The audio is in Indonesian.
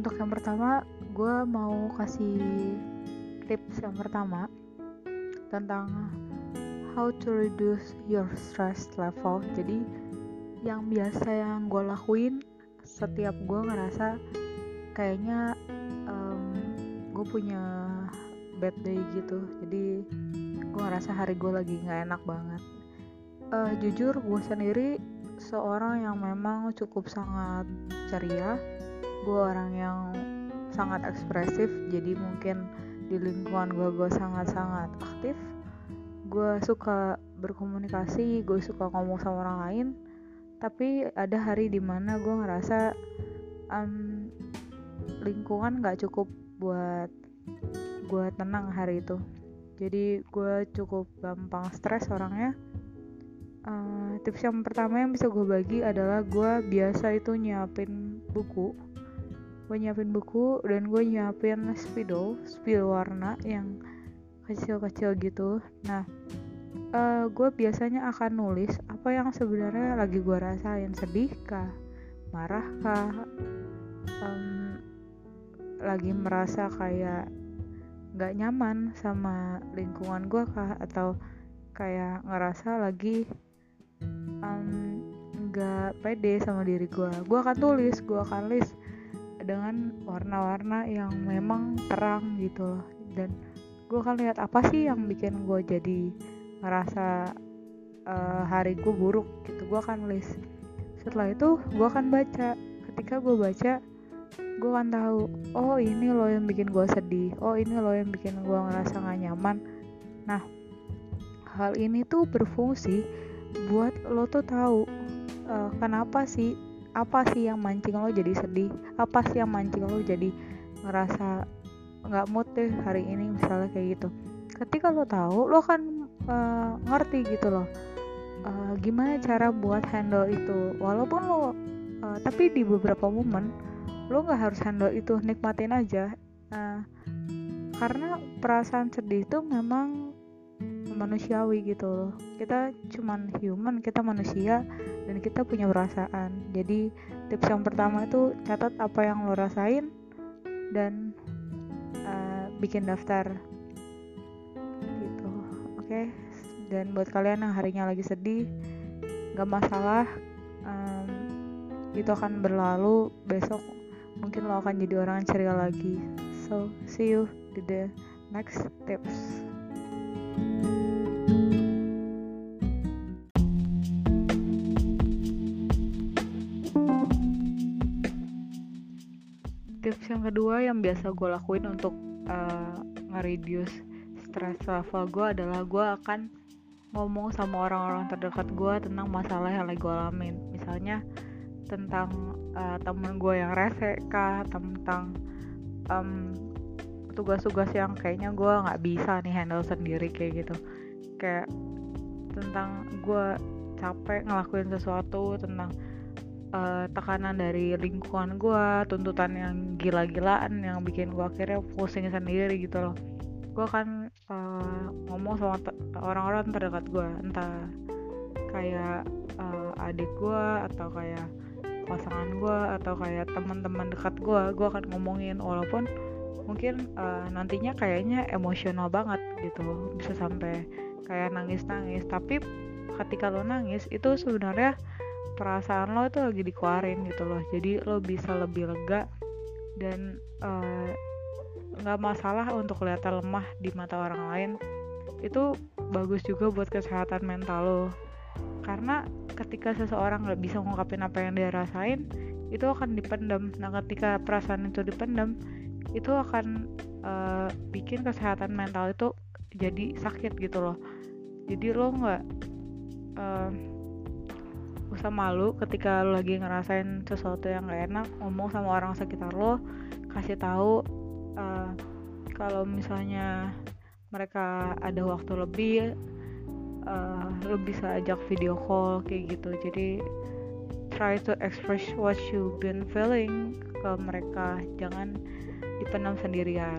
untuk yang pertama gue mau kasih tips yang pertama tentang how to reduce your stress level. Jadi yang biasa yang gue lakuin setiap gue ngerasa kayaknya um, gue punya bad day gitu. Jadi gue ngerasa hari gue lagi nggak enak banget. Uh, jujur gue sendiri seorang yang memang cukup sangat ceria gue orang yang sangat ekspresif jadi mungkin di lingkungan gue gue sangat-sangat aktif. Gue suka berkomunikasi gue suka ngomong sama orang lain. Tapi ada hari di mana gue ngerasa um, lingkungan gak cukup buat gue tenang hari itu. Jadi gue cukup gampang stres orangnya. Uh, tips yang pertama yang bisa gue bagi adalah gue biasa itu nyiapin buku gue nyiapin buku dan gue nyiapin spidol spidol warna yang kecil-kecil gitu. Nah uh, gue biasanya akan nulis apa yang sebenarnya lagi gue rasain sedih kah marah kah um, lagi merasa kayak nggak nyaman sama lingkungan gue kah atau kayak ngerasa lagi nggak um, pede sama diri gue gue akan tulis gue akan list dengan warna-warna yang memang terang gitu loh. Dan gue akan lihat apa sih yang bikin gue jadi ngerasa uh, hari gue buruk gitu gue akan list setelah itu gue akan baca. Ketika gue baca gue akan tahu oh ini loh yang bikin gue sedih. Oh ini loh yang bikin gue ngerasa gak nyaman. Nah hal ini tuh berfungsi buat lo tuh tahu uh, kenapa sih apa sih yang mancing lo jadi sedih? Apa sih yang mancing lo jadi ngerasa nggak mood deh hari ini misalnya kayak gitu. Ketika lo tahu lo kan uh, ngerti gitu loh uh, gimana cara buat handle itu. Walaupun lo uh, tapi di beberapa momen lo nggak harus handle itu nikmatin aja. Uh, karena perasaan sedih itu memang manusiawi gitu loh. Kita cuman human kita manusia dan kita punya perasaan. Jadi tips yang pertama itu catat apa yang lo rasain dan uh, bikin daftar. Gitu oke? Okay? dan buat kalian yang harinya lagi sedih gak masalah um, itu akan berlalu. Besok mungkin lo akan jadi orang ceria lagi. So see you di the next tips tips yang kedua yang biasa gue lakuin untuk uh, nge-reduce stress level gue adalah gue akan ngomong sama orang-orang terdekat gue tentang masalah yang lagi gue alamin. Misalnya tentang uh, temen gue yang rese kah tentang um, tugas-tugas yang kayaknya gue nggak bisa nih handle sendiri kayak gitu. Kayak tentang gue capek ngelakuin sesuatu tentang uh, tekanan dari lingkungan gue tuntutan yang gila-gilaan yang bikin gue akhirnya pusing sendiri gitu loh. Gue kan uh, ngomong sama orang-orang terdekat gue entah kayak uh, adik gue atau kayak pasangan gue atau kayak teman-teman dekat gue gue akan ngomongin walaupun mungkin uh, nantinya kayaknya emosional banget gitu bisa sampai kayak nangis-nangis. Tapi ketika lo nangis itu sebenarnya perasaan lo itu lagi dikeluarin gitu loh. Jadi lo bisa lebih lega dan eh, nggak uh, masalah untuk kelihatan lemah di mata orang lain. Itu bagus juga buat kesehatan mental lo. Karena ketika seseorang nggak bisa ngungkapin apa yang dia rasain itu akan dipendam. Nah ketika perasaan itu dipendam itu akan uh, bikin kesehatan mental itu jadi sakit gitu loh. Jadi lo nggak uh, usah malu ketika lo lagi ngerasain sesuatu yang gak enak ngomong sama orang sekitar lo kasih tahu uh, kalau misalnya mereka ada waktu lebih uh, lo bisa ajak video call kayak gitu. Jadi try to express what you been feeling ke mereka. Jangan dipendam sendirian